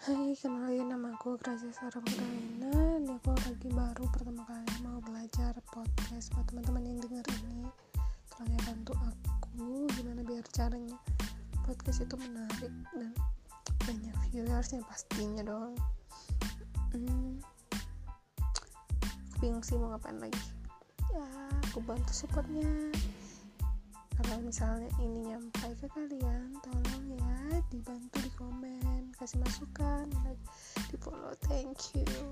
Hai, kenalin nama aku Gracia Sarah Magdalena Ini aku lagi baru pertama kali mau belajar podcast Buat teman-teman yang denger ini. Tolong ya bantu aku Gimana biar caranya. Podcast itu menarik Dan banyak viewersnya pastinya dong. Hmm, bingung sih mau ngapain lagi. Ya, aku bantu supportnya. Kalau misalnya ini nyampe ke kalian tolong kasih masukan di follow. Thank you